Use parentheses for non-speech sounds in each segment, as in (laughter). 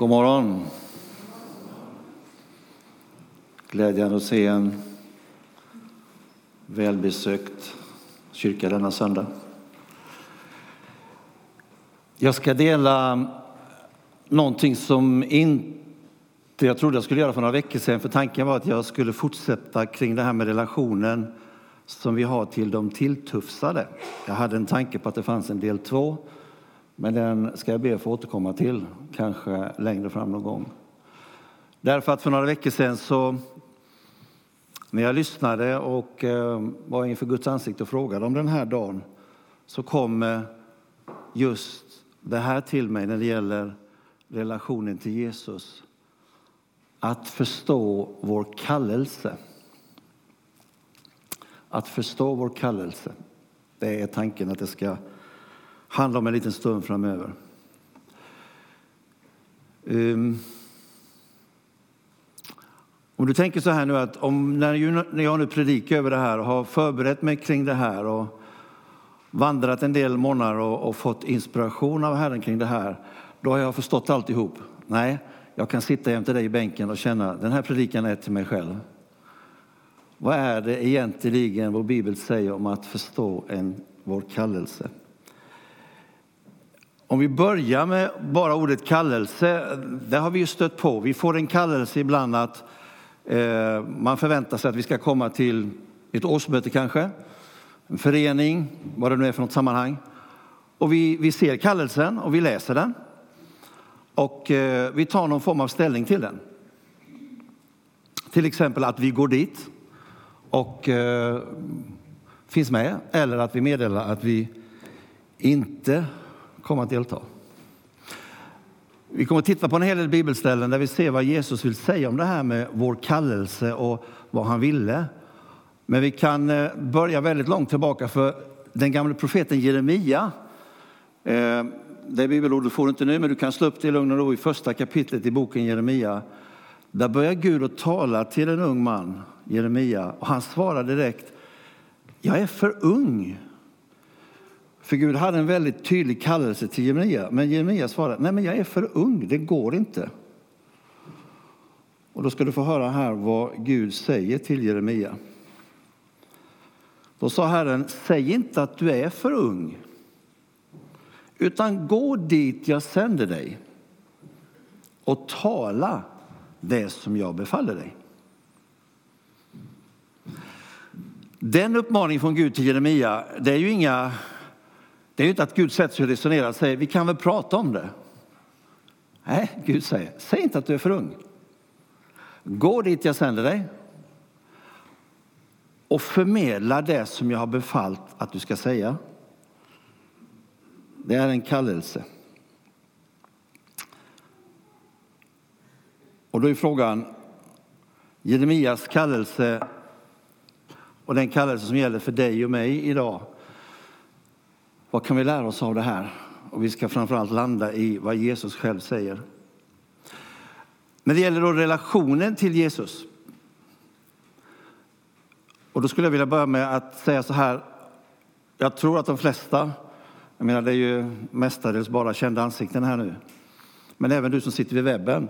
God morgon. Glädjande att se en välbesökt kyrka denna söndag. Jag ska dela någonting som inte jag trodde jag skulle göra för några veckor sedan. För tanken var att jag skulle fortsätta kring det här med relationen som vi har till de tilltufsade. Jag hade en tanke på att det fanns en del två. Men den ska jag be att få återkomma till, kanske längre fram någon gång. Därför att för några veckor sedan så när jag lyssnade och eh, var inför Guds ansikte och frågade om den här dagen så kom eh, just det här till mig när det gäller relationen till Jesus. Att förstå vår kallelse. Att förstå vår kallelse. Det är tanken att det ska handla om en liten stund framöver. Um, om du tänker så här nu att om, när jag nu predikar över det här och har förberett mig kring det här och vandrat en del månader och, och fått inspiration av Herren kring det här, då har jag förstått alltihop. Nej, jag kan sitta jämte dig i bänken och känna den här predikan är till mig själv. Vad är det egentligen vår bibel säger om att förstå en, vår kallelse? Om vi börjar med bara ordet kallelse, det har vi ju stött på. Vi får en kallelse ibland att eh, man förväntar sig att vi ska komma till ett årsmöte kanske, en förening, vad det nu är för något sammanhang. Och vi, vi ser kallelsen och vi läser den. Och eh, vi tar någon form av ställning till den. Till exempel att vi går dit och eh, finns med, eller att vi meddelar att vi inte kommer att delta. Vi kommer att titta på en hel del bibelställen där vi ser vad Jesus vill säga om det här med vår kallelse och vad han ville. Men vi kan eh, börja väldigt långt tillbaka för den gamle profeten Jeremia. Eh, det bibelordet får du inte nu, men du kan slå upp det i lugn och ro i första kapitlet i boken Jeremia. Där börjar Gud att tala till en ung man, Jeremia, och han svarar direkt. Jag är för ung för Gud hade en väldigt tydlig kallelse till Jeremia, men Jeremia svarade, nej men jag är för ung, det går inte. Och då ska du få höra här vad Gud säger till Jeremia. Då sa Herren, säg inte att du är för ung, utan gå dit jag sänder dig och tala det som jag befaller dig. Den uppmaningen från Gud till Jeremia, det är ju inga det är ju inte att Gud sätter sig och resonerar och säger vi kan väl prata om det. Nej, Gud säger säg inte att du är för ung. Gå dit jag sänder dig och förmedla det som jag har befallt att du ska säga. Det är en kallelse. Och då är frågan, Jeremias kallelse och den kallelse som gäller för dig och mig idag, vad kan vi lära oss av det här? Och vi ska framförallt landa i vad Jesus själv säger. När det gäller då relationen till Jesus. Och då skulle jag vilja börja med att säga så här. Jag tror att de flesta, jag menar det är ju mestadels bara kända ansikten här nu. Men även du som sitter vid webben.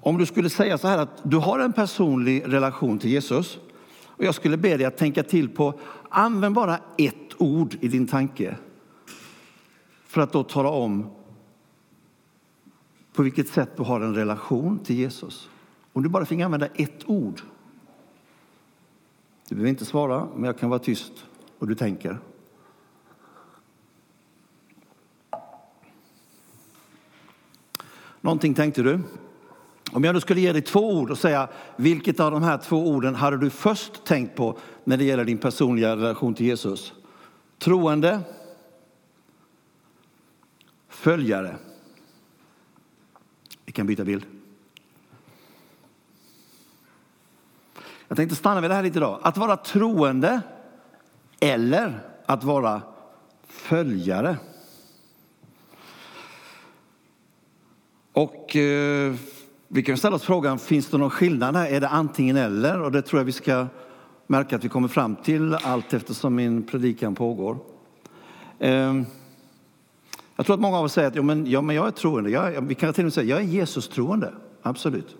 Om du skulle säga så här att du har en personlig relation till Jesus och jag skulle be dig att tänka till på, använd bara ett ord i din tanke för att då tala om på vilket sätt du har en relation till Jesus. Om du bara fick använda ett ord. Du behöver inte svara, men jag kan vara tyst och du tänker. Någonting tänkte du. Om jag nu skulle ge dig två ord och säga vilket av de här två orden hade du först tänkt på när det gäller din personliga relation till Jesus? Troende följare. Vi kan byta bild. Jag tänkte stanna vid det här lite idag. Att vara troende eller att vara följare. Och eh, vi kan ställa oss frågan, finns det någon skillnad här? Är det antingen eller? Och det tror jag vi ska märka att vi kommer fram till allt eftersom min predikan pågår. Eh, jag tror att många av oss säger att jo, men, ja, men jag är troende. Jag, vi kan till och med säga jag är Jesus troende. Absolut.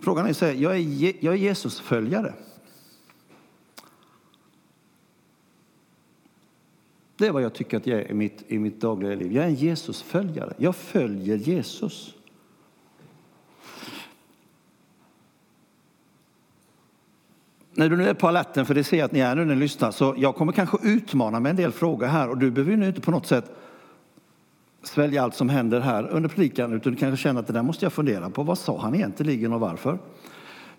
Frågan är så här, jag är, jag är Jesus följare. Det är vad jag tycker att jag är i mitt, i mitt dagliga liv. Jag är en Jesus-följare. Jag följer Jesus. När du nu är på alerten, för det ser jag att ni är nu när ni lyssnar, så jag kommer kanske utmana med en del frågor här och du behöver nu inte på något sätt svälja allt som händer här under predikan, utan du kanske känner att det där måste jag fundera på. Vad sa han egentligen och varför?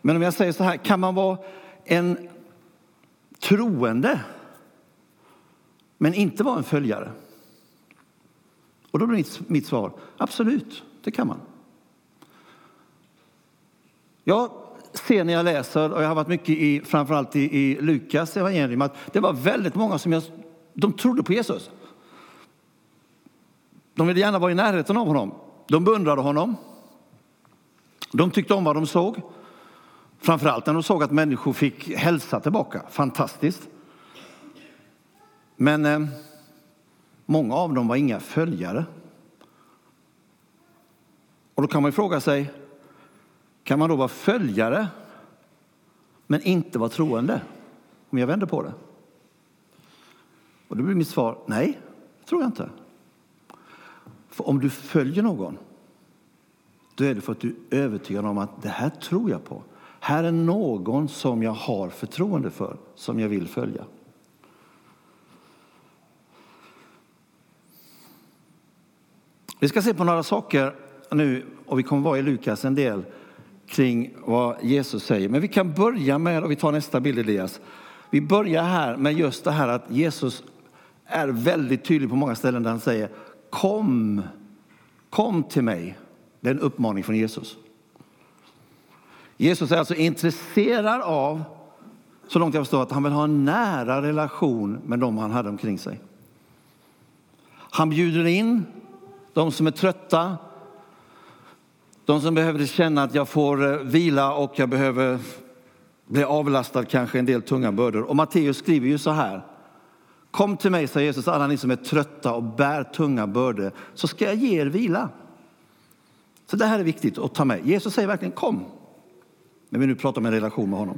Men om jag säger så här, kan man vara en troende men inte vara en följare? Och då blir mitt, mitt svar, absolut, det kan man. Jag ser när jag läser, och jag har varit mycket i, framförallt i, i Lukas evangelium, att det var väldigt många som jag, de trodde på Jesus. De ville gärna vara i närheten av honom. De beundrade honom. De tyckte om vad de såg. Framförallt när de såg att människor fick hälsa tillbaka. Fantastiskt. Men eh, många av dem var inga följare. Och då kan man fråga sig, kan man då vara följare men inte vara troende? Om jag vänder på det. Och då blir mitt svar, nej, det tror jag inte. För om du följer någon, då är det för att du är övertygad om att det här tror jag på. Här är någon som jag har förtroende för, som jag vill följa. Vi ska se på några saker nu, och vi kommer vara i Lukas en del kring vad Jesus säger. Men vi kan börja med, och vi tar nästa bild Elias. Vi börjar här med just det här att Jesus är väldigt tydlig på många ställen där han säger Kom, kom till mig. Det är en uppmaning från Jesus. Jesus är alltså intresserad av, så långt jag förstår, att han vill ha en nära relation med dem han hade omkring sig. Han bjuder in de som är trötta, de som behöver känna att jag får eh, vila och jag behöver bli avlastad kanske en del tunga bördor. Och Matteus skriver ju så här. Kom till mig, säger Jesus, alla ni som är trötta och bär tunga bördor, så ska jag ge er vila. Så det här är viktigt att ta med. Jesus säger verkligen kom, när vi nu pratar om en relation med honom.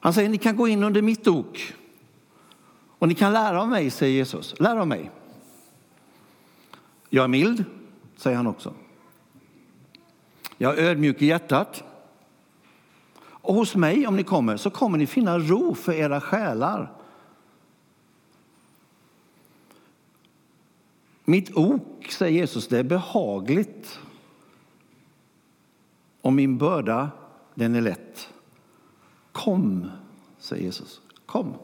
Han säger, ni kan gå in under mitt ok och ni kan lära av mig, säger Jesus. Lära av mig. Jag är mild, säger han också. Jag är ödmjuk i hjärtat. Och hos mig, om ni kommer, så kommer ni finna ro för era själar. Mitt ok, säger Jesus, det är behagligt. Och min börda, den är lätt. Kom, säger Jesus. Kom.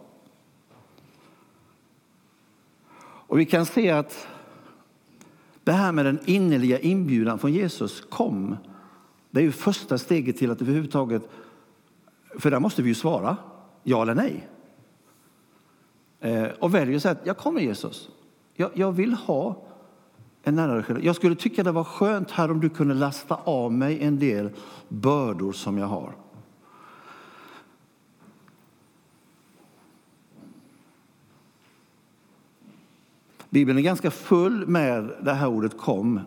Och vi kan se att det här med den innerliga inbjudan från Jesus, kom, det är ju första steget till att överhuvudtaget, för där måste vi ju svara ja eller nej. Eh, och väljer att säga att jag kommer Jesus. Jag, jag vill ha en nära relation. Jag skulle tycka det var skönt här om du kunde lasta av mig en del bördor som jag har. Bibeln är ganska full med det här ordet kom.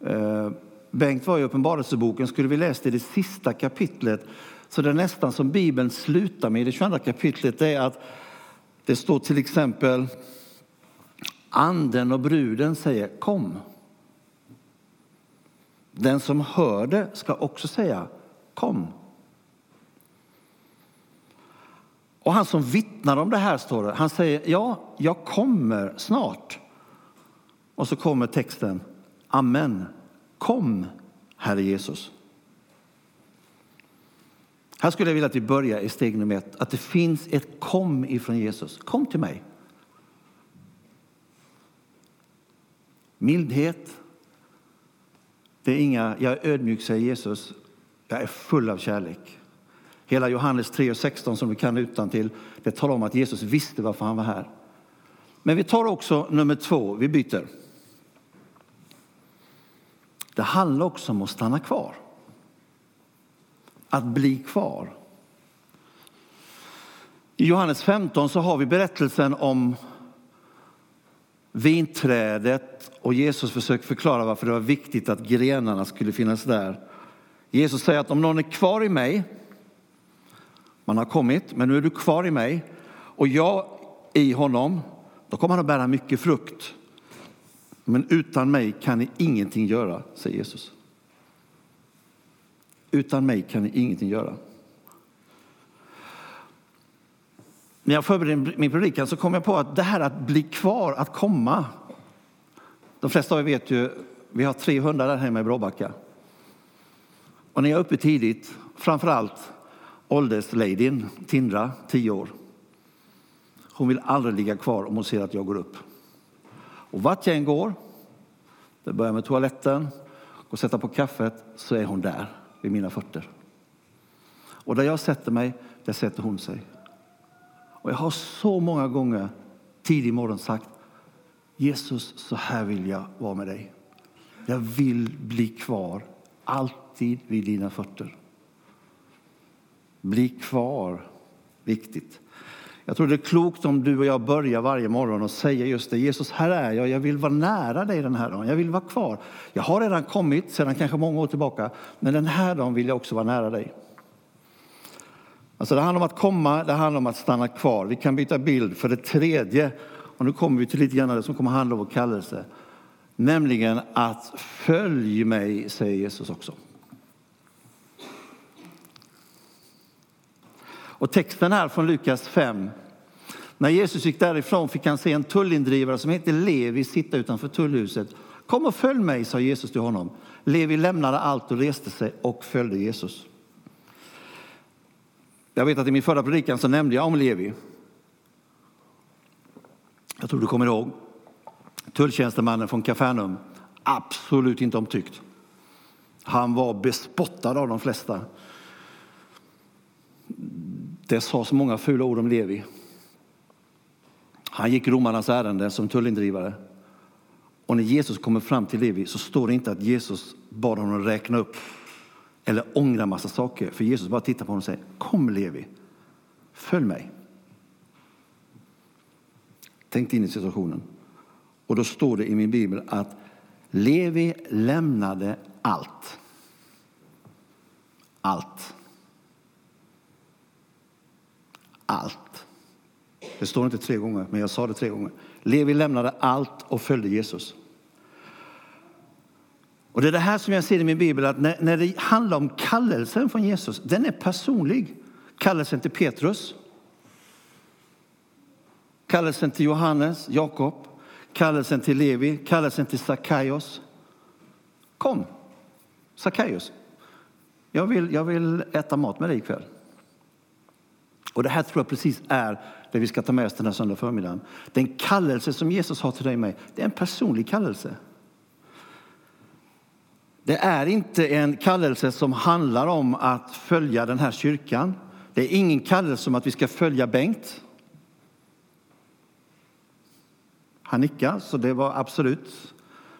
Eh, Bengt var i Uppenbarelseboken, skulle vi läsa i det sista kapitlet så det är nästan som Bibeln slutar med i det 22 kapitlet, det är att det står till exempel Anden och bruden säger kom. Den som hör det ska också säga kom. Och han som vittnar om det här står det, han säger ja, jag kommer snart. Och så kommer texten Amen. Kom, Herre Jesus. Här skulle jag vilja att vi börjar i steg nummer ett, att det finns ett kom ifrån Jesus. Kom till mig. Mildhet. Det är inga, jag är ödmjuk, säger Jesus. Jag är full av kärlek. Hela Johannes 3 och 16 som vi kan utan till, det talar om att Jesus visste varför han var här. Men vi tar också nummer två, vi byter. Det handlar också om att stanna kvar. Att bli kvar. I Johannes 15 så har vi berättelsen om vinträdet och Jesus försöker förklara varför det var viktigt att grenarna skulle finnas där. Jesus säger att om någon är kvar i mig, man har kommit, men nu är du kvar i mig och jag i honom, då kommer han att bära mycket frukt. Men utan mig kan ni ingenting göra, säger Jesus. Utan mig kan ni ingenting göra. När jag förberedde min predikan så kom jag på att det här att bli kvar, att komma. De flesta av er vet ju, vi har tre hundar där hemma i Bråbacka. Och när jag är uppe tidigt, framför allt åldersladyn Tindra, tio år. Hon vill aldrig ligga kvar om hon ser att jag går upp. Och vart jag än går, det börjar med toaletten, och sätta på kaffet, så är hon där vid mina fötter. Och där jag sätter mig, där sätter hon sig. Och jag har så många gånger tidig morgon sagt Jesus, så här vill jag vara med dig. Jag vill bli kvar, alltid vid dina fötter. Bli kvar, viktigt. Jag tror det är klokt om du och jag börjar varje morgon och säger just det. Jesus, här är jag. Jag vill vara nära dig den här dagen. Jag vill vara kvar. Jag har redan kommit sedan kanske många år tillbaka, men den här dagen vill jag också vara nära dig. Alltså det handlar om att komma, det handlar om att stanna kvar. Vi kan byta bild för det tredje. Och nu kommer vi till lite grann det som kommer handla om vår kallelse. Nämligen att följ mig, säger Jesus också. Och texten här från Lukas 5. När Jesus gick därifrån fick han se en tullindrivare som hette Levi sitta utanför tullhuset. Kom och följ mig, sa Jesus till honom. Levi lämnade allt och reste sig och följde Jesus. Jag vet att i min förra predikan så nämnde jag om Levi. Jag tror du kommer ihåg. Tulltjänstemannen från Kafarnaum. Absolut inte omtyckt. Han var bespottad av de flesta. Det sa så många fula ord om Levi. Han gick romarnas ärende som tullindrivare. Och när Jesus kommer fram till Levi så står det inte att Jesus bad honom räkna upp eller ångra massa saker. För Jesus bara tittar på honom och säger Kom Levi, följ mig. Tänk dig in i situationen. Och då står det i min bibel att Levi lämnade allt. Allt. Allt. Det står inte tre gånger, men jag sa det tre gånger. Levi lämnade allt och följde Jesus. Och Det är det här som jag ser i min bibel, att när, när det handlar om kallelsen från Jesus, den är personlig. Kallelsen till Petrus, kallelsen till Johannes, Jakob, kallelsen till Levi, kallelsen till Sackaios. Kom, Sackaios. Jag vill, jag vill äta mat med dig ikväll. Och det här tror jag precis är det vi ska ta med oss den här söndag förmiddagen. Den kallelse som Jesus har till dig och mig, det är en personlig kallelse. Det är inte en kallelse som handlar om att följa den här kyrkan. Det är ingen kallelse om att vi ska följa Bengt. Han nickar, så det var absolut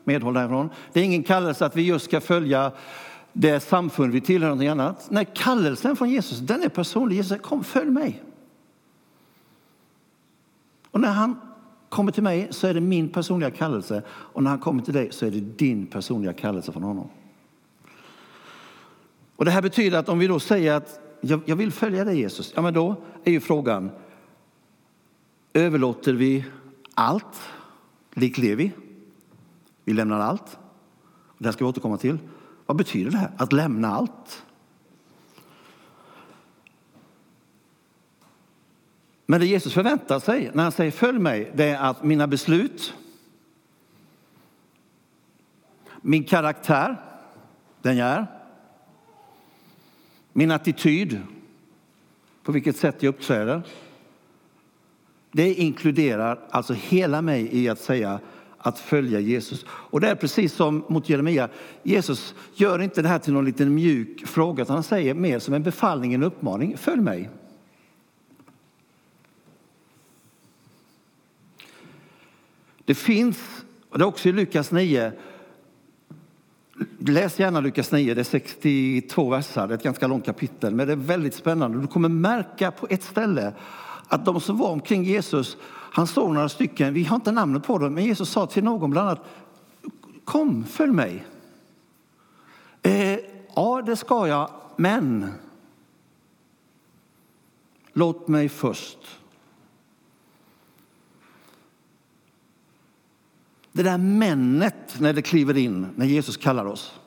medhåll därifrån. Det är ingen kallelse att vi just ska följa det samfund vi tillhör, någonting annat. Nej, kallelsen från Jesus, den är personlig. Jesus kom, följ mig. Och när han kommer till mig så är det min personliga kallelse och när han kommer till dig så är det din personliga kallelse från honom. Och Det här betyder att om vi då säger att jag, jag vill följa dig Jesus, ja men då är ju frågan överlåter vi allt, lik Levi? Vi lämnar allt. Det här ska vi återkomma till. Vad betyder det här, att lämna allt? Men det Jesus förväntar sig när han säger följ mig, det är att mina beslut, min karaktär, den jag är, min attityd, på vilket sätt jag uppträder, det inkluderar alltså hela mig i att säga att följa Jesus. Och det är precis som mot Jeremia. Jesus gör inte det här till någon liten mjuk fråga, utan han säger mer som en befallning, en uppmaning. Följ mig. Det finns, och det är också i Lukas 9, Läs gärna Lukas 9, det är 62 versar, det är ett ganska långt kapitel, men det är väldigt spännande. Du kommer märka på ett ställe att de som var omkring Jesus, han såg några stycken, vi har inte namnet på dem, men Jesus sa till någon bland annat, kom följ mig. Eh, ja, det ska jag, men låt mig först. Det där männet när det kliver in, när Jesus kallar oss,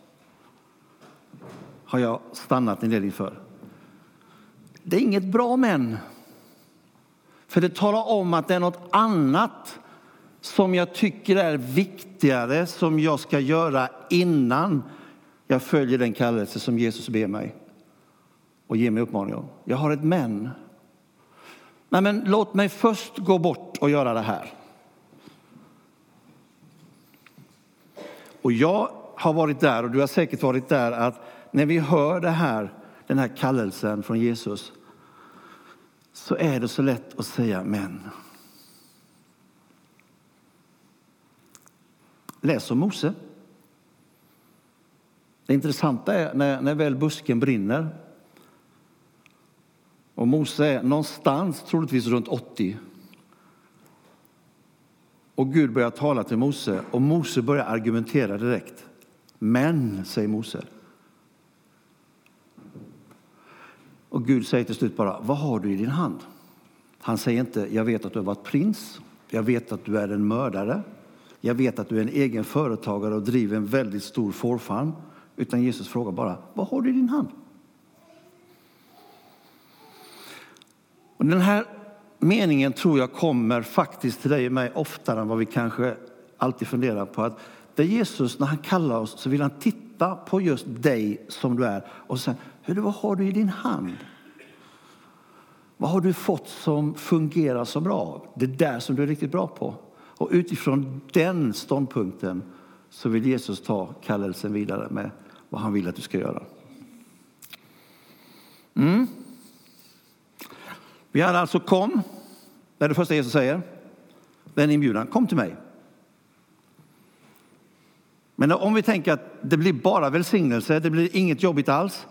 har jag stannat en del inför. Det är inget bra män. För det talar om att det är något annat som jag tycker är viktigare som jag ska göra innan jag följer den kallelse som Jesus ber mig och ger mig uppmaning om. Jag har ett men. Nej, men låt mig först gå bort och göra det här. Och jag har varit där och du har säkert varit där att när vi hör det här, den här kallelsen från Jesus så är det så lätt att säga men. Läs om Mose. Det intressanta är när, när väl busken brinner och Mose är någonstans, troligtvis runt 80 och Gud börjar tala till Mose och Mose börjar argumentera direkt. Men, säger Mose. Och Gud säger till slut bara, vad har du i din hand? Han säger inte, jag vet att du har varit prins, jag vet att du är en mördare, jag vet att du är en egen företagare och driver en väldigt stor fårfarm. Utan Jesus frågar bara, vad har du i din hand? Och den här meningen tror jag kommer faktiskt till dig och mig oftare än vad vi kanske alltid funderar på. Att det Jesus, när han kallar oss, så vill han titta på just dig som du är och säga, vad har du i din hand? Vad har du fått som fungerar så bra? Det där som du är riktigt bra på. Och utifrån den ståndpunkten så vill Jesus ta kallelsen vidare med vad han vill att du ska göra. Mm. Vi hade alltså kom, det är det första Jesus säger. den inbjudan, kom till mig. Men om vi tänker att det blir bara välsignelse, det blir inget jobbigt alls,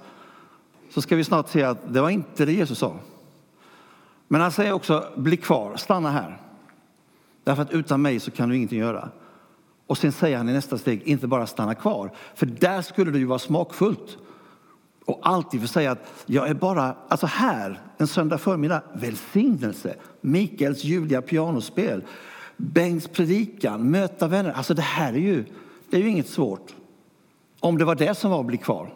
så ska vi snart se att det var inte det Jesus sa. Men han säger också, bli kvar, stanna här. Därför att utan mig så kan du ingenting göra. Och sen säger han i nästa steg, inte bara stanna kvar. För där skulle det ju vara smakfullt. Och alltid få säga att jag är bara, alltså här, en söndag förmiddag, välsignelse. Mikaels ljuvliga pianospel, Bengts predikan, möta vänner. Alltså det här är ju, det är ju inget svårt. Om det var det som var att bli kvar.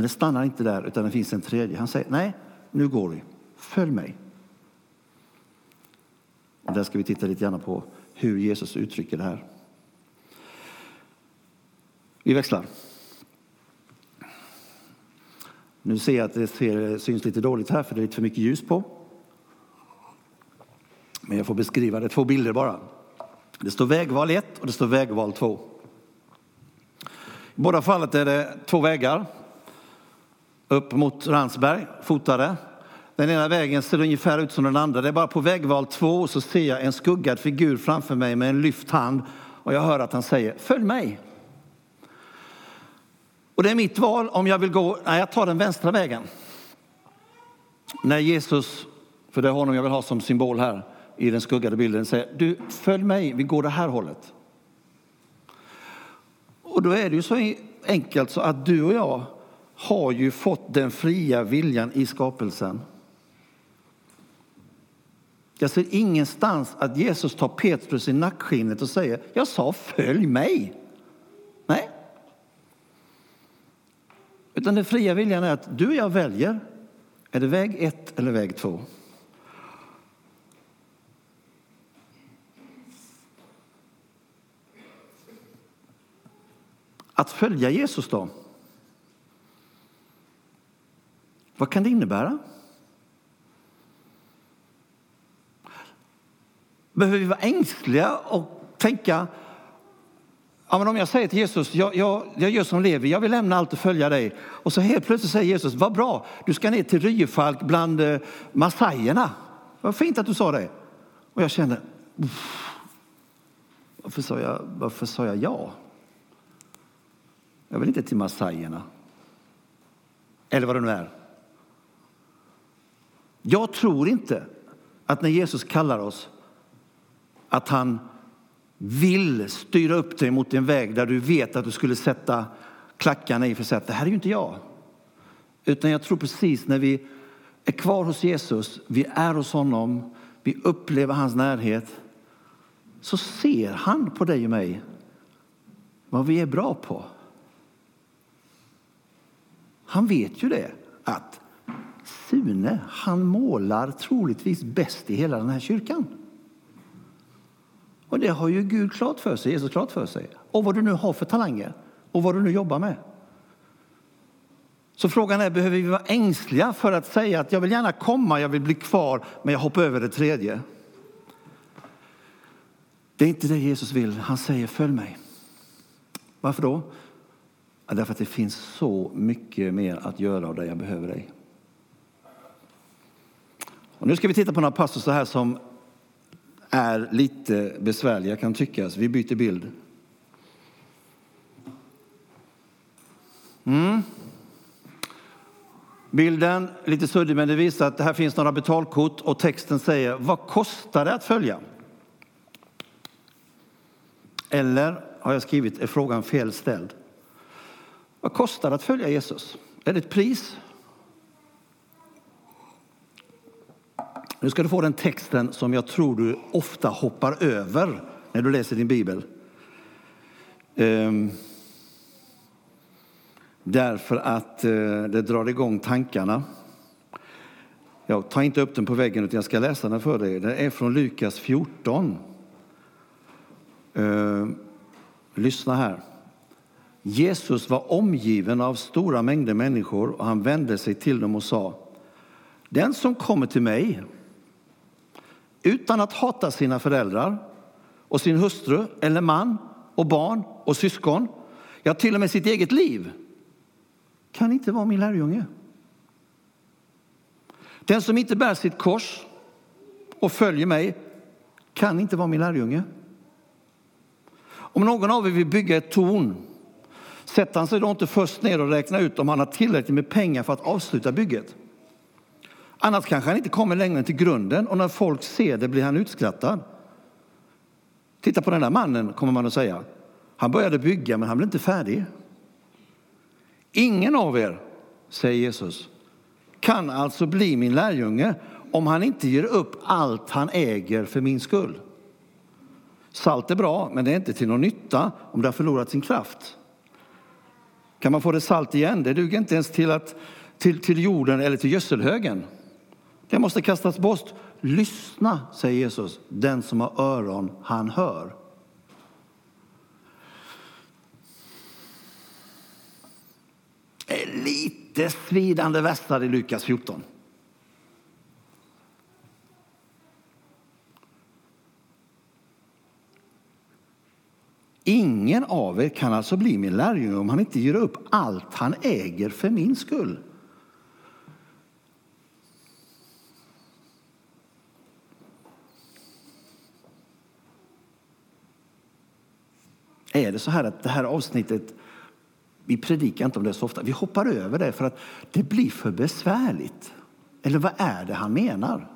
Men det stannar inte där, utan det finns en tredje. Han säger, nej, nu går vi. Följ mig. Och där ska vi titta lite grann på hur Jesus uttrycker det här. Vi växlar. Nu ser jag att det ser, syns lite dåligt här för det är lite för mycket ljus på. Men jag får beskriva det, två bilder bara. Det står vägval 1 och det står vägval 2. I båda fallet är det två vägar upp mot Ransberg, fotade. Den ena vägen ser ungefär ut som den andra. Det är bara på vägval två så ser jag en skuggad figur framför mig med en lyft hand och jag hör att han säger följ mig. Och det är mitt val om jag vill gå, nej jag tar den vänstra vägen. När Jesus, för det är honom jag vill ha som symbol här i den skuggade bilden, säger du följ mig, vi går det här hållet. Och då är det ju så enkelt så att du och jag har ju fått den fria viljan i skapelsen. Jag ser ingenstans att Jesus tar Petrus i nackskinnet och säger, jag sa följ mig. Nej. Utan den fria viljan är att du och jag väljer, är det väg ett eller väg två? Att följa Jesus då? Vad kan det innebära? Behöver vi vara ängsliga och tänka Ja, men om jag säger till Jesus, jag, jag, jag gör som Levi, jag vill lämna allt och följa dig. Och så helt plötsligt säger Jesus, vad bra, du ska ner till Ryefalk bland eh, massajerna. Vad fint att du sa det. Och jag kände, varför sa jag, varför sa jag ja? Jag vill inte till massajerna. Eller vad det nu är. Jag tror inte att när Jesus kallar oss att han vill styra upp dig mot en väg där du vet att du skulle sätta klackarna i för att säga att det här är ju inte jag. Utan jag tror precis när vi är kvar hos Jesus, vi är hos honom, vi upplever hans närhet, så ser han på dig och mig vad vi är bra på. Han vet ju det, att Sune, han målar troligtvis bäst i hela den här kyrkan. Och det har ju Gud klart för sig, Jesus klart för sig. Och vad du nu har för talanger och vad du nu jobbar med. Så frågan är, behöver vi vara ängsliga för att säga att jag vill gärna komma, jag vill bli kvar, men jag hoppar över det tredje? Det är inte det Jesus vill. Han säger följ mig. Varför då? Ja, därför att det finns så mycket mer att göra och där jag behöver dig. Och nu ska vi titta på några passusar här som är lite besvärliga kan tyckas. Vi byter bild. Mm. Bilden, lite suddig, men det visar att det här finns några betalkort och texten säger vad kostar det att följa? Eller har jag skrivit, är frågan fel ställd? Vad kostar det att följa Jesus? Är det ett pris? Nu ska du få den texten som jag tror du ofta hoppar över när du läser din bibel. Ehm, därför att eh, det drar igång tankarna. Jag tar inte upp den på väggen utan jag ska läsa den för dig. Den är från Lukas 14. Ehm, lyssna här. Jesus var omgiven av stora mängder människor och han vände sig till dem och sa Den som kommer till mig utan att hata sina föräldrar och sin hustru eller man och barn och syskon, ja till och med sitt eget liv, kan inte vara min lärjunge. Den som inte bär sitt kors och följer mig kan inte vara min lärjunge. Om någon av er vill bygga ett torn sätter han sig då inte först ner och räknar ut om han har tillräckligt med pengar för att avsluta bygget. Annars kanske han inte kommer längre än till grunden och när folk ser det blir han utskrattad. Titta på den där mannen, kommer man att säga. Han började bygga, men han blev inte färdig. Ingen av er, säger Jesus, kan alltså bli min lärjunge om han inte ger upp allt han äger för min skull. Salt är bra, men det är inte till någon nytta om det har förlorat sin kraft. Kan man få det salt igen? Det duger inte ens till, att, till, till jorden eller till gödselhögen. Det måste kastas bort. Lyssna, säger Jesus. Den som har öron, han hör. Lite svidande västar i Lukas 14. Ingen av er kan alltså bli min lärjunge om han inte ger upp allt han äger för min skull. Är det så här att det här avsnittet, vi predikar inte om det så ofta, vi hoppar över det för att det blir för besvärligt. Eller vad är det han menar?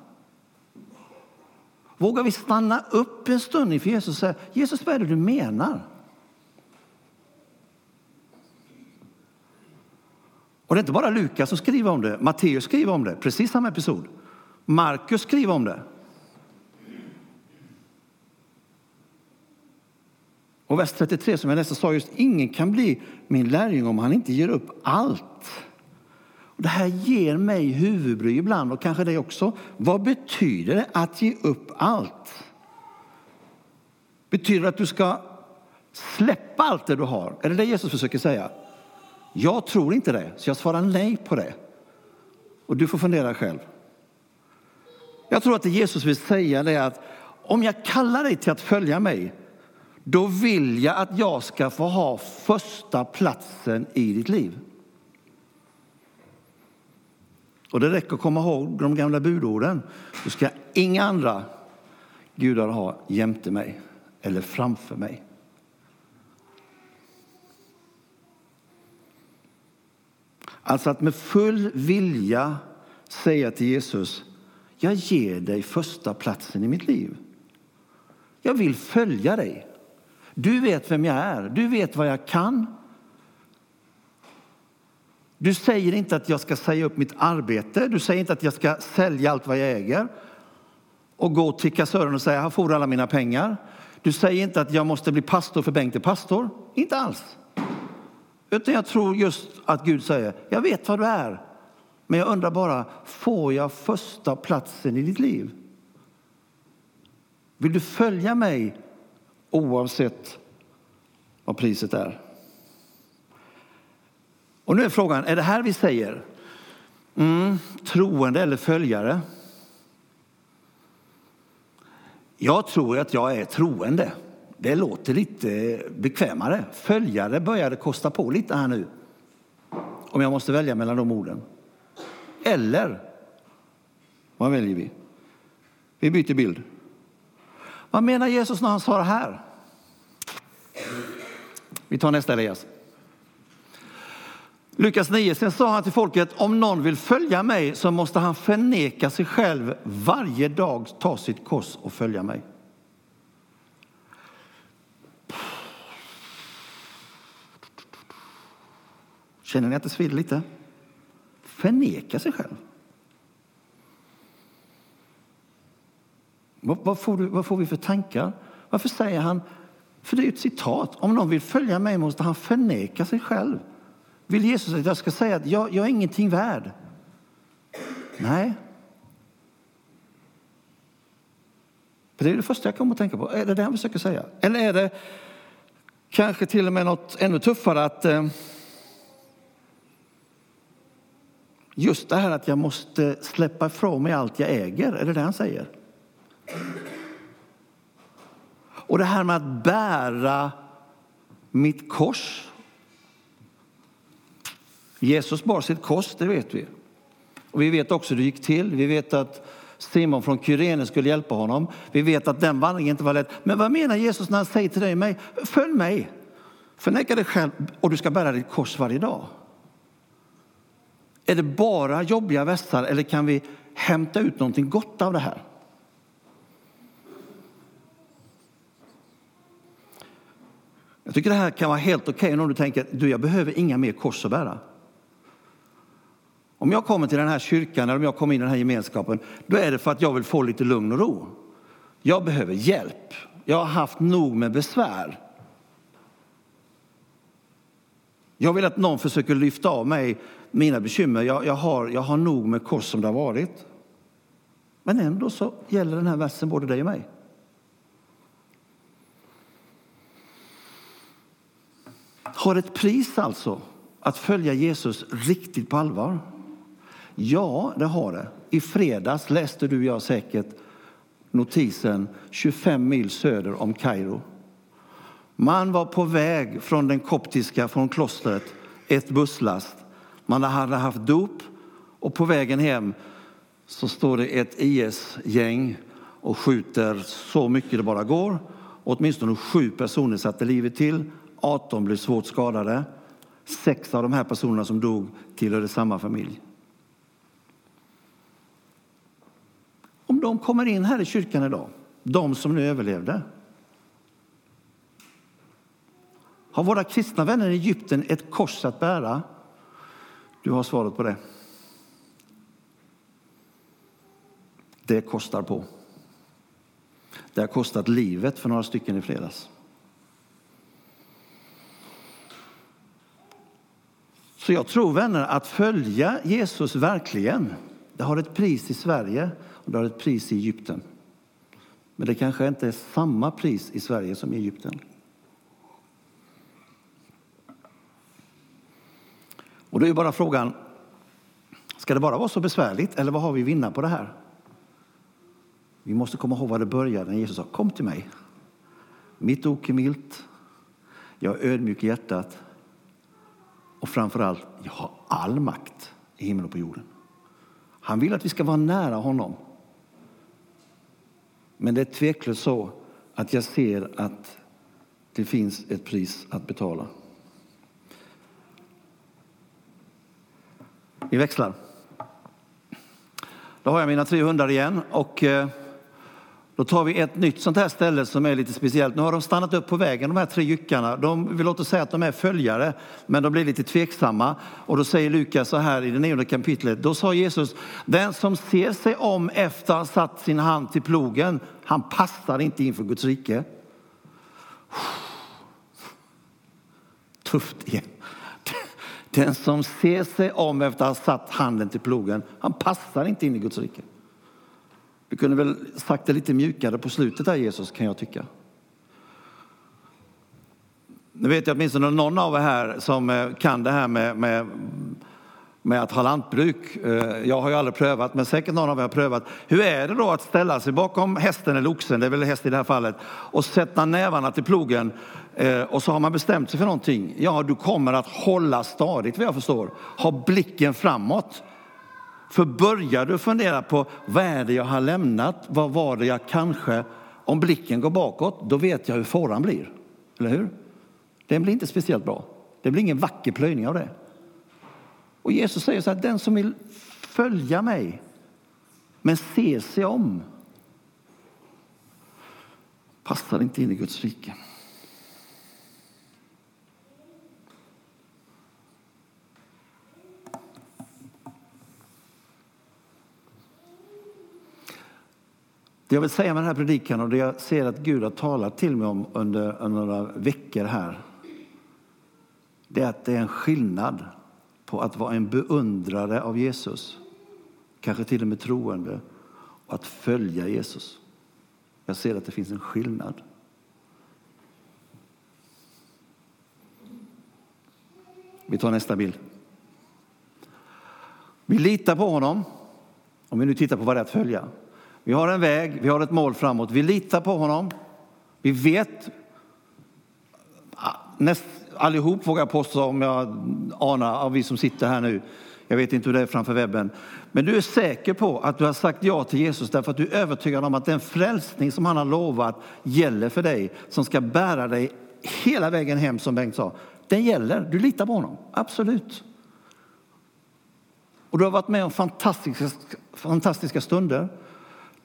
Vågar vi stanna upp en stund inför Jesus och säga, Jesus vad är det du menar? Och det är inte bara Lukas som skriver om det, Matteus skriver om det, precis samma episod. Markus skriver om det. Och vers 33 som jag nästan sa just, ingen kan bli min lärjunge om han inte ger upp allt. Och det här ger mig huvudbry ibland och kanske dig också. Vad betyder det att ge upp allt? Betyder det att du ska släppa allt det du har? Är det det Jesus försöker säga? Jag tror inte det, så jag svarar nej på det. Och du får fundera själv. Jag tror att det Jesus vill säga är att om jag kallar dig till att följa mig då vill jag att jag ska få ha första platsen i ditt liv. Och det räcker att komma ihåg de gamla budorden. Du ska inga andra gudar ha jämte mig eller framför mig. Alltså att med full vilja säga till Jesus, jag ger dig första platsen i mitt liv. Jag vill följa dig. Du vet vem jag är, du vet vad jag kan. Du säger inte att jag ska säga upp mitt arbete, du säger inte att jag ska sälja allt vad jag äger och gå till kassören och säga här får du alla mina pengar. Du säger inte att jag måste bli pastor för Bengt är pastor. Inte alls. Utan jag tror just att Gud säger, jag vet vad du är. Men jag undrar bara, får jag första platsen i ditt liv? Vill du följa mig oavsett vad priset är? Och nu är frågan, är det här vi säger? Mm, troende eller följare? Jag tror att jag är troende. Det låter lite bekvämare. Följare börjar det kosta på lite här nu. Om jag måste välja mellan de orden. Eller, vad väljer vi? Vi byter bild. Vad menar Jesus när han sa det här? Vi tar nästa Elias. Lukas 9, sen sa han till folket, om någon vill följa mig så måste han förneka sig själv varje dag, ta sitt kors och följa mig. Känner ni att det svider lite? Förneka sig själv. Vad, får du, vad får vi för tankar? Varför säger han, för det är ett citat, om någon vill följa mig måste han förneka sig själv. Vill Jesus att jag ska säga att jag, jag är ingenting värd? Nej. För det är det första jag kommer att tänka på. Är det det han försöker säga? Eller är det kanske till och med något ännu tuffare att eh, just det här att jag måste släppa ifrån mig allt jag äger, är det det han säger? Och det här med att bära mitt kors Jesus bar sitt kors, det vet vi. Och vi vet också hur det gick till. Vi vet att Simon från Kyrene skulle hjälpa honom. Vi vet att den vandringen inte var lätt. Men vad menar Jesus när han säger till dig och mig, följ mig. Förneka dig själv och du ska bära ditt kors varje dag. Är det bara jobbiga västar eller kan vi hämta ut någonting gott av det här? Jag tycker det här kan vara helt okej okay om du tänker du jag behöver inga mer kors att bära. Om jag kommer till den här kyrkan eller om jag kommer in i den här gemenskapen, då är det för att jag vill få lite lugn och ro. Jag behöver hjälp. Jag har haft nog med besvär. Jag vill att någon försöker lyfta av mig mina bekymmer. Jag, jag, har, jag har nog med kors som det har varit. Men ändå så gäller den här versen både dig och mig. Har ett pris alltså att följa Jesus riktigt på allvar. Ja, det har det. I fredags läste du och jag säkert notisen 25 mil söder om Kairo. Man var på väg från den koptiska, från klostret, ett busslast. Man hade haft dop och på vägen hem så står det ett IS-gäng och skjuter så mycket det bara går. Åtminstone sju personer satte livet till, 18 blev svårt skadade. Sex av de här personerna som dog tillhörde samma familj. Om de kommer in här i kyrkan idag, de som nu överlevde. Har våra kristna vänner i Egypten ett kors att bära? Du har svaret på det. Det kostar på. Det har kostat livet för några stycken i fredags. Så jag tror vänner att följa Jesus verkligen, det har ett pris i Sverige och det har ett pris i Egypten. Men det kanske inte är samma pris i Sverige som i Egypten. Och då är bara frågan, ska det bara vara så besvärligt eller vad har vi att vinna på det här? Vi måste komma ihåg var det började när Jesus sa kom till mig. Mitt ok är milt, jag är ödmjuk i hjärtat och framför allt, jag har all makt i himlen och på jorden. Han vill att vi ska vara nära honom. Men det är tveklöst så att jag ser att det finns ett pris att betala. Vi växlar. Då har jag mina tre hundar igen och eh, då tar vi ett nytt sånt här ställe som är lite speciellt. Nu har de stannat upp på vägen, de här tre jyckarna. De vill låta säga att de är följare, men de blir lite tveksamma. Och då säger Lukas så här i det nionde kapitlet. Då sa Jesus, den som ser sig om efter att ha satt sin hand till plogen, han passar inte inför Guds rike. Tufft igen. Den som ser sig om efter att ha satt handen till plogen, han passar inte in i Guds rike. Du kunde väl sagt det lite mjukare på slutet där Jesus, kan jag tycka. Nu vet jag åtminstone någon av er här som eh, kan det här med, med, med att ha lantbruk. Eh, jag har ju aldrig prövat, men säkert någon av er har prövat. Hur är det då att ställa sig bakom hästen eller oxen, det är väl häst i det här fallet, och sätta nävarna till plogen eh, och så har man bestämt sig för någonting. Ja, du kommer att hålla stadigt vad jag förstår. Ha blicken framåt. För börjar du fundera på vad är det jag har lämnat, vad var det jag kanske, om blicken går bakåt, då vet jag hur fåran blir. Eller hur? Den blir inte speciellt bra. Det blir ingen vacker plöjning av det. Och Jesus säger så här, den som vill följa mig, men ser sig om, passar inte in i Guds rike. Det jag vill säga med den här predikan och det jag ser att Gud har talat till mig om under, några veckor här. Det är att det är en skillnad på att vara en beundrare av Jesus, kanske till och med troende, och att följa Jesus. Jag ser att det finns en skillnad. Vi tar nästa bild. Vi litar på honom, om vi nu tittar på vad det är att följa. Vi har en väg, vi har ett mål framåt. Vi litar på honom. Vi vet, ah, näst, allihop vågar jag påstå, om jag anar av vi som sitter här nu, jag vet inte hur det är framför webben. Men du är säker på att du har sagt ja till Jesus därför att du är övertygad om att den frälsning som han har lovat gäller för dig, som ska bära dig hela vägen hem som Bengt sa. Den gäller, du litar på honom, absolut. Och du har varit med om fantastiska, fantastiska stunder.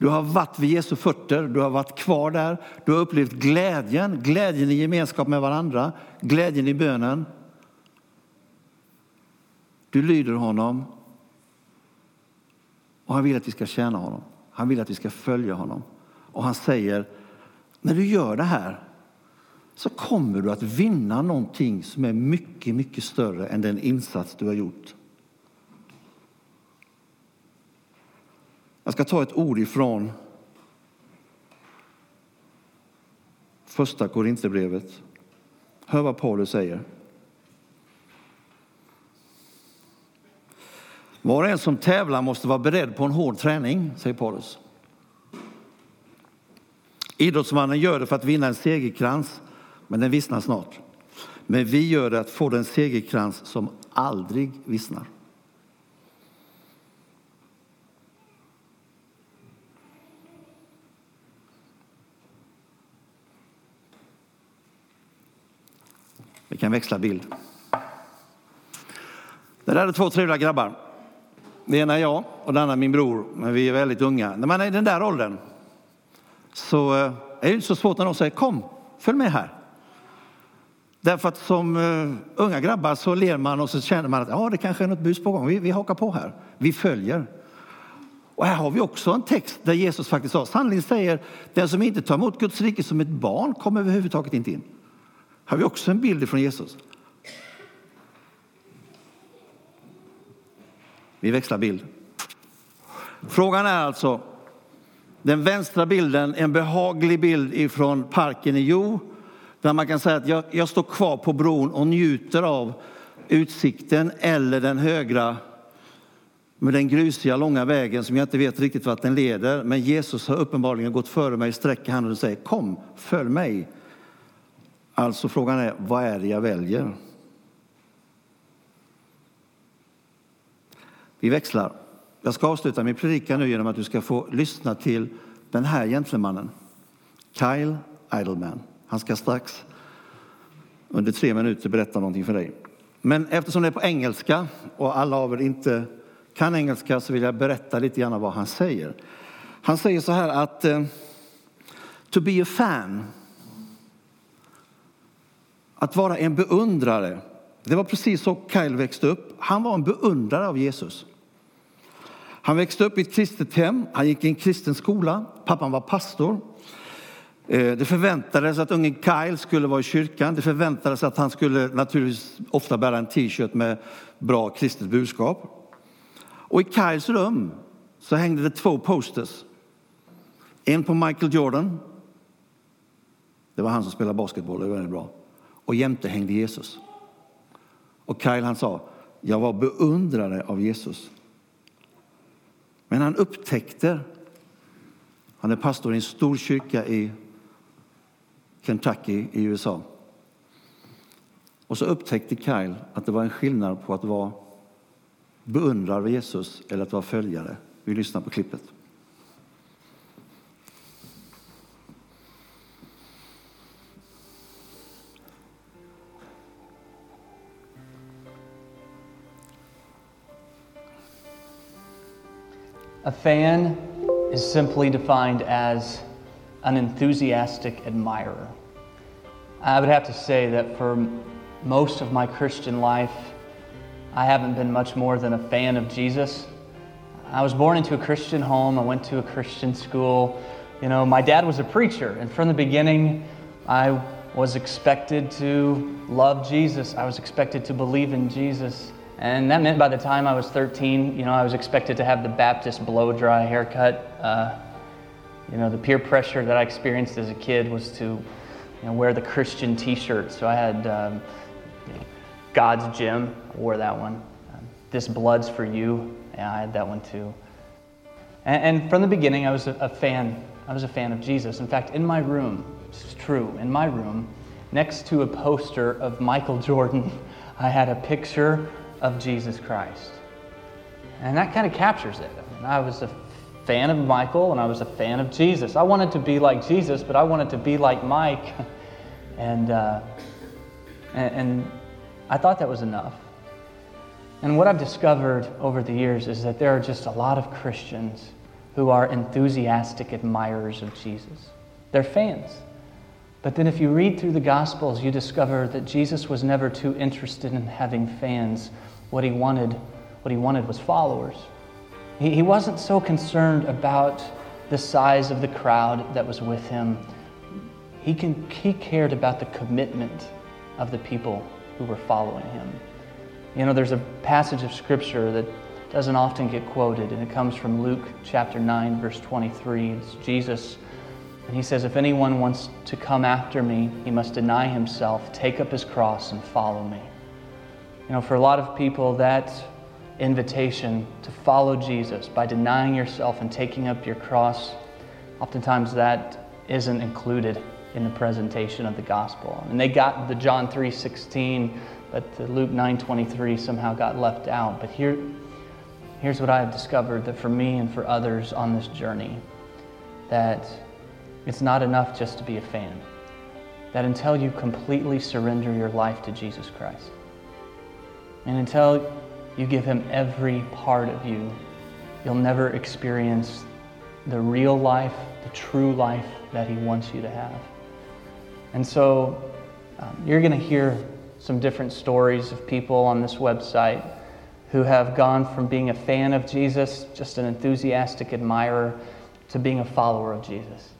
Du har varit vid Jesu fötter, du har varit kvar där. Du har upplevt glädjen, glädjen i gemenskap med varandra, glädjen i bönen. Du lyder honom och han vill att vi ska tjäna honom. Han vill att vi ska följa honom. Och han säger, när du gör det här så kommer du att vinna någonting som är mycket, mycket större än den insats du har gjort. Jag ska ta ett ord ifrån första Korinthierbrevet. Hör vad Paulus säger. Var och en som tävlar måste vara beredd på en hård träning, säger Paulus. Idrottsmannen gör det för att vinna en segerkrans, men den vissnar snart. Men vi gör det att få den segerkrans som aldrig vissnar. Kan växla bild. Det där är två trevliga grabbar. Det ena är jag och det andra är min bror, men vi är väldigt unga. När man är i den där åldern så eh, är det inte så svårt när de säger kom, följ med här. Därför att som eh, unga grabbar så ler man och så känner man att ja, det kanske är något bus på gång. Vi, vi hakar på här. Vi följer. Och här har vi också en text där Jesus faktiskt sa, sanningen säger den som inte tar emot Guds rike som ett barn kommer överhuvudtaget inte in har vi också en bild från Jesus. Vi växlar bild. Frågan är alltså, den vänstra bilden, en behaglig bild ifrån parken i Jo, där man kan säga att jag, jag står kvar på bron och njuter av utsikten eller den högra med den grusiga långa vägen som jag inte vet riktigt vart den leder. Men Jesus har uppenbarligen gått före mig, sträcker handen och säger kom, följ mig. Alltså frågan är, vad är det jag väljer? Vi växlar. Jag ska avsluta min predikan nu genom att du ska få lyssna till den här gentlemannen, Kyle Idleman. Han ska strax under tre minuter berätta någonting för dig. Men eftersom det är på engelska och alla av er inte kan engelska så vill jag berätta lite grann vad han säger. Han säger så här att eh, to be a fan, att vara en beundrare. Det var precis så Kyle växte upp. Han var en beundrare av Jesus. Han växte upp i ett kristet hem, han gick i en kristen skola, pappan var pastor. Eh, det förväntades att ungen Kyle skulle vara i kyrkan. Det förväntades att han skulle naturligtvis ofta bära en t-shirt med bra kristet budskap. Och i Kyles rum så hängde det två posters. En på Michael Jordan. Det var han som spelade basketboll, det var väldigt bra. Och jämte hängde Jesus. Och Kyle han sa, jag var beundrare av Jesus. Men han upptäckte, han är pastor i en stor kyrka i Kentucky i USA. Och så upptäckte Kyle att det var en skillnad på att vara beundrare av Jesus eller att vara följare. Vi lyssnar på klippet. A fan is simply defined as an enthusiastic admirer. I would have to say that for most of my Christian life, I haven't been much more than a fan of Jesus. I was born into a Christian home, I went to a Christian school. You know, my dad was a preacher, and from the beginning, I was expected to love Jesus. I was expected to believe in Jesus. And that meant by the time I was 13, you know, I was expected to have the Baptist blow dry haircut. Uh, you know, the peer pressure that I experienced as a kid was to, you know, wear the Christian T-shirt. So I had um, you know, God's Gym, I wore that one. Um, this blood's for you, yeah, I had that one too. And, and from the beginning, I was a, a fan. I was a fan of Jesus. In fact, in my room, this is true, in my room, next to a poster of Michael Jordan, (laughs) I had a picture of Jesus Christ. And that kind of captures it. I, mean, I was a fan of Michael and I was a fan of Jesus. I wanted to be like Jesus, but I wanted to be like Mike. (laughs) and, uh, and, and I thought that was enough. And what I've discovered over the years is that there are just a lot of Christians who are enthusiastic admirers of Jesus. They're fans. But then, if you read through the Gospels, you discover that Jesus was never too interested in having fans. What he wanted, what he wanted was followers. He, he wasn't so concerned about the size of the crowd that was with him. He, can, he cared about the commitment of the people who were following him. You know, there's a passage of scripture that doesn't often get quoted, and it comes from Luke chapter 9, verse 23. It's Jesus and he says, If anyone wants to come after me, he must deny himself, take up his cross, and follow me. You know, for a lot of people, that invitation to follow Jesus by denying yourself and taking up your cross, oftentimes that isn't included in the presentation of the gospel. And they got the John 3:16, but the Luke 9:23 somehow got left out. But here here's what I have discovered that for me and for others on this journey that it's not enough just to be a fan. That until you completely surrender your life to Jesus Christ, and until you give Him every part of you, you'll never experience the real life, the true life that He wants you to have. And so um, you're going to hear some different stories of people on this website who have gone from being a fan of Jesus, just an enthusiastic admirer, to being a follower of Jesus.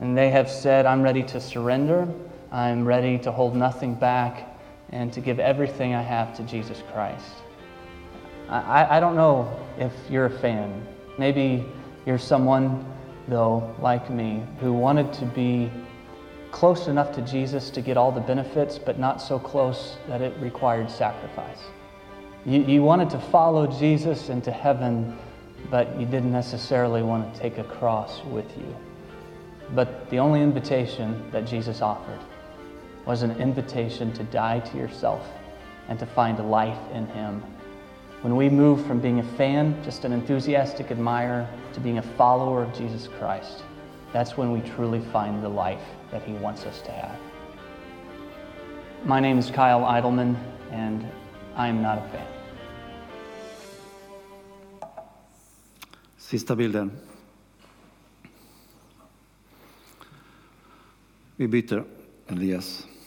And they have said, I'm ready to surrender. I'm ready to hold nothing back and to give everything I have to Jesus Christ. I, I don't know if you're a fan. Maybe you're someone, though, like me, who wanted to be close enough to Jesus to get all the benefits, but not so close that it required sacrifice. You, you wanted to follow Jesus into heaven, but you didn't necessarily want to take a cross with you. But the only invitation that Jesus offered was an invitation to die to yourself and to find life in Him. When we move from being a fan, just an enthusiastic admirer, to being a follower of Jesus Christ, that's when we truly find the life that He wants us to have. My name is Kyle Eidelman, and I am not a fan. Sista bilden. Vi byter Elias.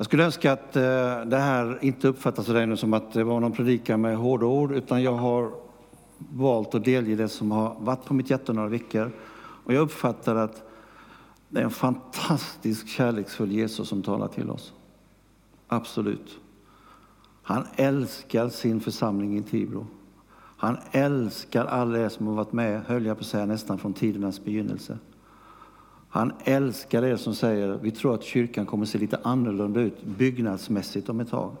Jag skulle önska att eh, det här inte uppfattas av dig nu som att det var någon predikan med hårda ord, utan jag har valt att delge det som har varit på mitt hjärta några veckor. Och jag uppfattar att det är en fantastisk kärleksfull Jesus som talar till oss. Absolut. Han älskar sin församling i Tibro. Han älskar alla er som har varit med, höll jag på att säga, nästan från tidernas begynnelse. Han älskar er som säger, vi tror att kyrkan kommer att se lite annorlunda ut byggnadsmässigt om ett tag.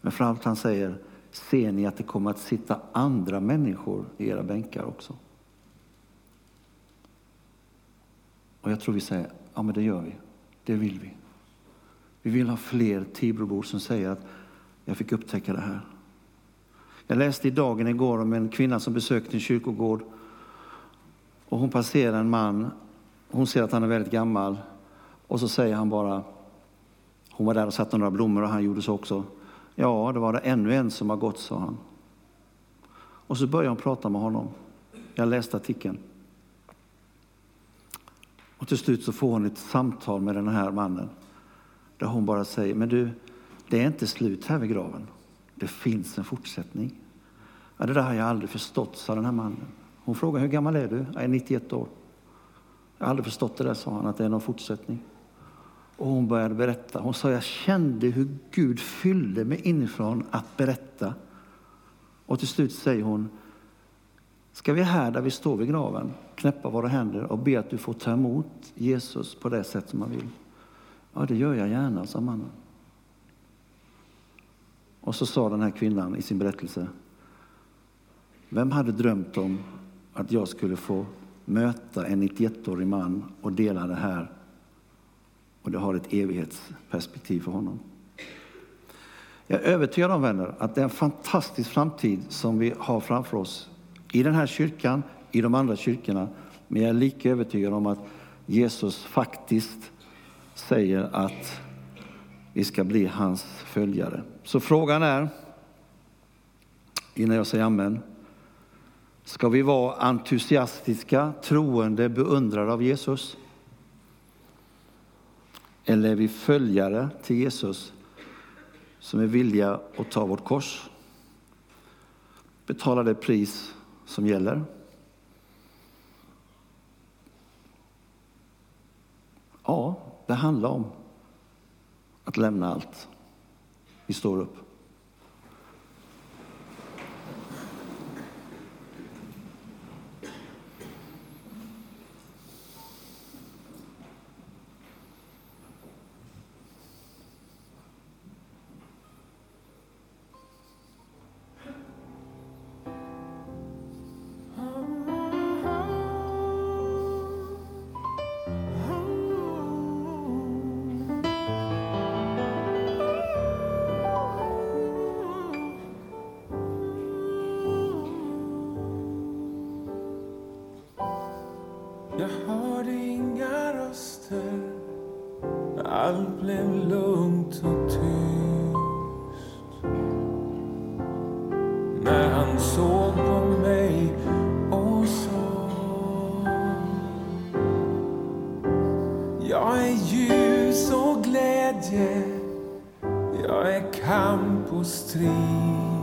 Men framförallt han säger, ser ni att det kommer att sitta andra människor i era bänkar också? Och jag tror vi säger, ja men det gör vi. Det vill vi. Vi vill ha fler Tibrobor som säger att jag fick upptäcka det här. Jag läste i Dagen igår om en kvinna som besökte en kyrkogård och hon passerar en man. Hon ser att han är väldigt gammal och så säger han bara, hon var där och satte några blommor och han gjorde så också. Ja, det var det ännu en som har gått, sa han. Och så börjar hon prata med honom. Jag läste artikeln. Och till slut så får hon ett samtal med den här mannen. Där hon bara säger, men du, det är inte slut här vid graven. Det finns en fortsättning. Ja, det där har jag aldrig förstått, sa den här mannen. Hon frågade, hur gammal är du? Jag är 91 år. Jag har aldrig förstått det där, sa han, att det är någon fortsättning. Och hon började berätta. Hon sa, jag kände hur Gud fyllde mig inifrån att berätta. Och till slut säger hon, ska vi här där vi står vid graven knäppa våra händer och be att du får ta emot Jesus på det sätt som man vill? Ja, det gör jag gärna, sa mannen. Och så sa den här kvinnan i sin berättelse, vem hade drömt om att jag skulle få möta en 91-årig man och dela det här. Och det har ett evighetsperspektiv för honom. Jag är övertygad om vänner att det är en fantastisk framtid som vi har framför oss i den här kyrkan, i de andra kyrkorna. Men jag är lika övertygad om att Jesus faktiskt säger att vi ska bli hans följare. Så frågan är, innan jag säger amen, Ska vi vara entusiastiska, troende beundrare av Jesus? Eller är vi följare till Jesus som är villiga att ta vårt kors? Betala det pris som gäller? Ja, det handlar om att lämna allt. Vi står upp. Jag är ljus och glädje, jag är kamp och strid.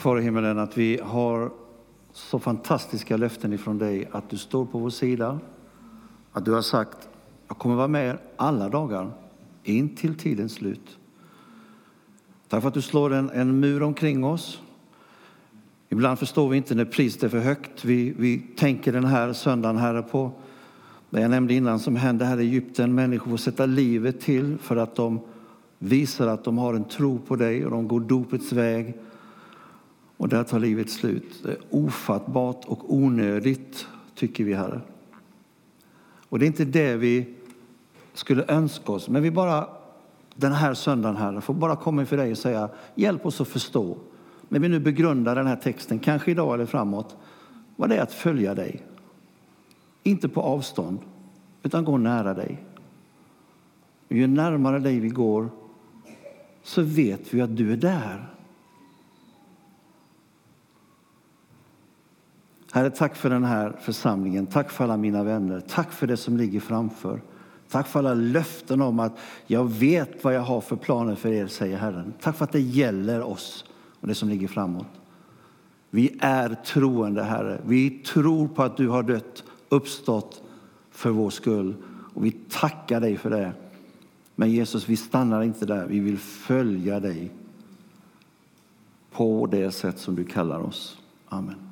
Tack Far himmelen att vi har så fantastiska löften ifrån dig att du står på vår sida. Att du har sagt jag kommer vara med er alla dagar in till tidens slut. Tack för att du slår en, en mur omkring oss. Ibland förstår vi inte när priset är för högt. Vi, vi tänker den här söndagen här på det jag nämnde innan som hände här i Egypten. Människor får sätta livet till för att de visar att de har en tro på dig och de går dopets väg. Och där tar livet slut. Det är ofattbart och onödigt, tycker vi, Herre. Och det är inte det vi skulle önska oss, men vi bara den här söndagen, Herre, får bara komma inför dig och säga hjälp oss att förstå, när vi nu begrundar den här texten, kanske idag eller framåt, vad det är att följa dig. Inte på avstånd, utan gå nära dig. Och ju närmare dig vi går, så vet vi att du är där. Herre, tack för den här församlingen. Tack för alla mina vänner. Tack för det som ligger framför. Tack för alla löften om att jag vet vad jag har för planer för er, säger Herren. Tack för att det gäller oss och det som ligger framåt. Vi är troende, Herre. Vi tror på att du har dött, uppstått för vår skull. Och vi tackar dig för det. Men Jesus, vi stannar inte där. Vi vill följa dig på det sätt som du kallar oss. Amen.